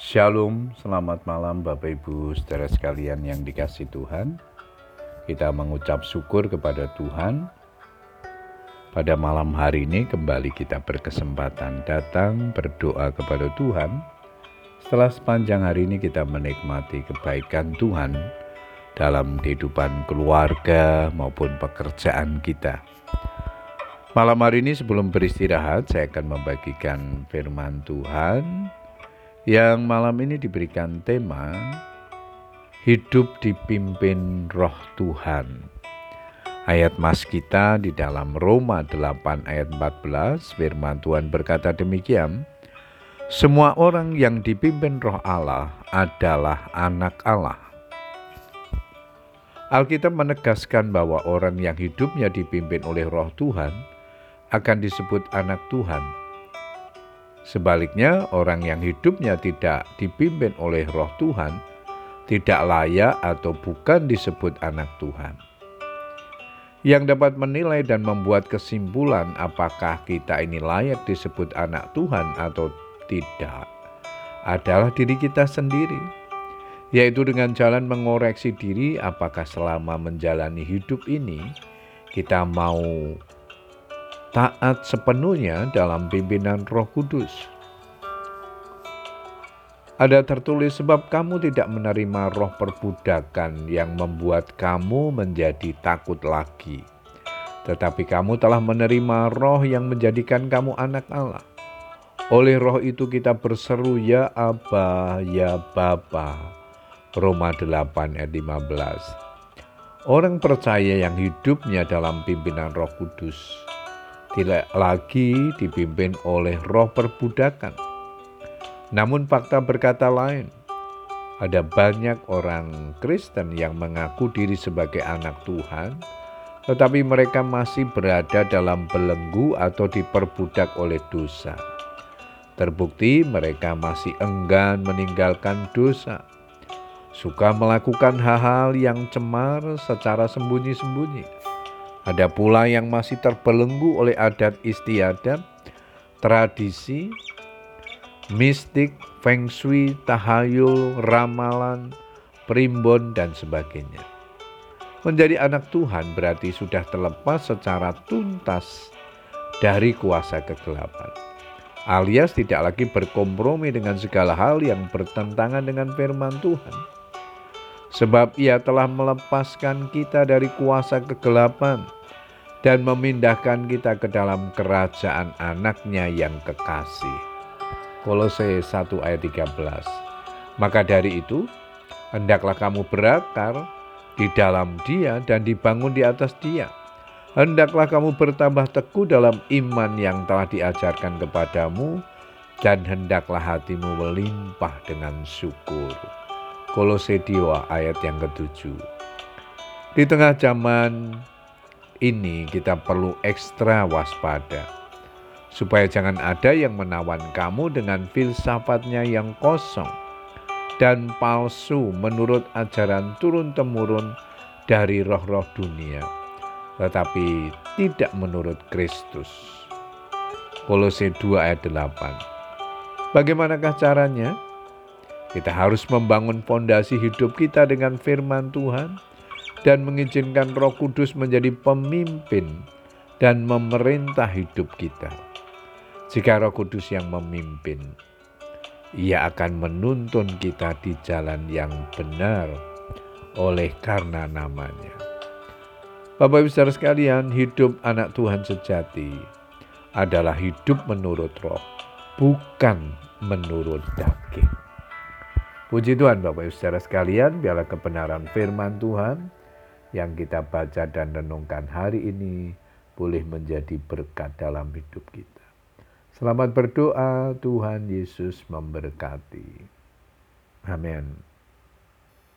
Shalom, selamat malam Bapak Ibu saudara sekalian yang dikasih Tuhan. Kita mengucap syukur kepada Tuhan. Pada malam hari ini kembali kita berkesempatan datang berdoa kepada Tuhan. Setelah sepanjang hari ini kita menikmati kebaikan Tuhan dalam kehidupan keluarga maupun pekerjaan kita. Malam hari ini sebelum beristirahat saya akan membagikan firman Tuhan yang malam ini diberikan tema Hidup dipimpin roh Tuhan. Ayat mas kita di dalam Roma 8 ayat 14 firman Tuhan berkata demikian Semua orang yang dipimpin roh Allah adalah anak Allah. Alkitab menegaskan bahwa orang yang hidupnya dipimpin oleh roh Tuhan akan disebut anak Tuhan Sebaliknya, orang yang hidupnya tidak dipimpin oleh Roh Tuhan tidak layak atau bukan disebut anak Tuhan. Yang dapat menilai dan membuat kesimpulan apakah kita ini layak disebut anak Tuhan atau tidak adalah diri kita sendiri, yaitu dengan jalan mengoreksi diri apakah selama menjalani hidup ini kita mau taat sepenuhnya dalam pimpinan Roh Kudus. Ada tertulis sebab kamu tidak menerima roh perbudakan yang membuat kamu menjadi takut lagi. Tetapi kamu telah menerima roh yang menjadikan kamu anak Allah. Oleh roh itu kita berseru ya Aba, ya Bapa. Roma 8 ayat 15. Orang percaya yang hidupnya dalam pimpinan roh kudus tidak lagi dipimpin oleh roh perbudakan. Namun fakta berkata lain. Ada banyak orang Kristen yang mengaku diri sebagai anak Tuhan, tetapi mereka masih berada dalam belenggu atau diperbudak oleh dosa. Terbukti mereka masih enggan meninggalkan dosa, suka melakukan hal-hal yang cemar secara sembunyi-sembunyi ada pula yang masih terbelenggu oleh adat istiadat, tradisi, mistik, feng shui, tahayul, ramalan, primbon, dan sebagainya. Menjadi anak Tuhan berarti sudah terlepas secara tuntas dari kuasa kegelapan, alias tidak lagi berkompromi dengan segala hal yang bertentangan dengan firman Tuhan sebab ia telah melepaskan kita dari kuasa kegelapan dan memindahkan kita ke dalam kerajaan anaknya yang kekasih. Kolose 1 ayat 13 Maka dari itu, hendaklah kamu berakar di dalam dia dan dibangun di atas dia. Hendaklah kamu bertambah teguh dalam iman yang telah diajarkan kepadamu dan hendaklah hatimu melimpah dengan syukur. Kolose 2 ayat yang ketujuh. Di tengah zaman ini kita perlu ekstra waspada supaya jangan ada yang menawan kamu dengan filsafatnya yang kosong dan palsu menurut ajaran turun-temurun dari roh-roh dunia, tetapi tidak menurut Kristus. Kolose 2 ayat 8. Bagaimanakah caranya? Kita harus membangun fondasi hidup kita dengan firman Tuhan dan mengizinkan Roh Kudus menjadi pemimpin dan memerintah hidup kita. Jika Roh Kudus yang memimpin, Ia akan menuntun kita di jalan yang benar oleh karena namanya. Bapak Ibu saudara sekalian, hidup anak Tuhan sejati adalah hidup menurut roh, bukan menurut daging. Puji Tuhan Bapak Ibu saudara sekalian, biarlah kebenaran firman Tuhan yang kita baca dan renungkan hari ini boleh menjadi berkat dalam hidup kita. Selamat berdoa, Tuhan Yesus memberkati. Amin.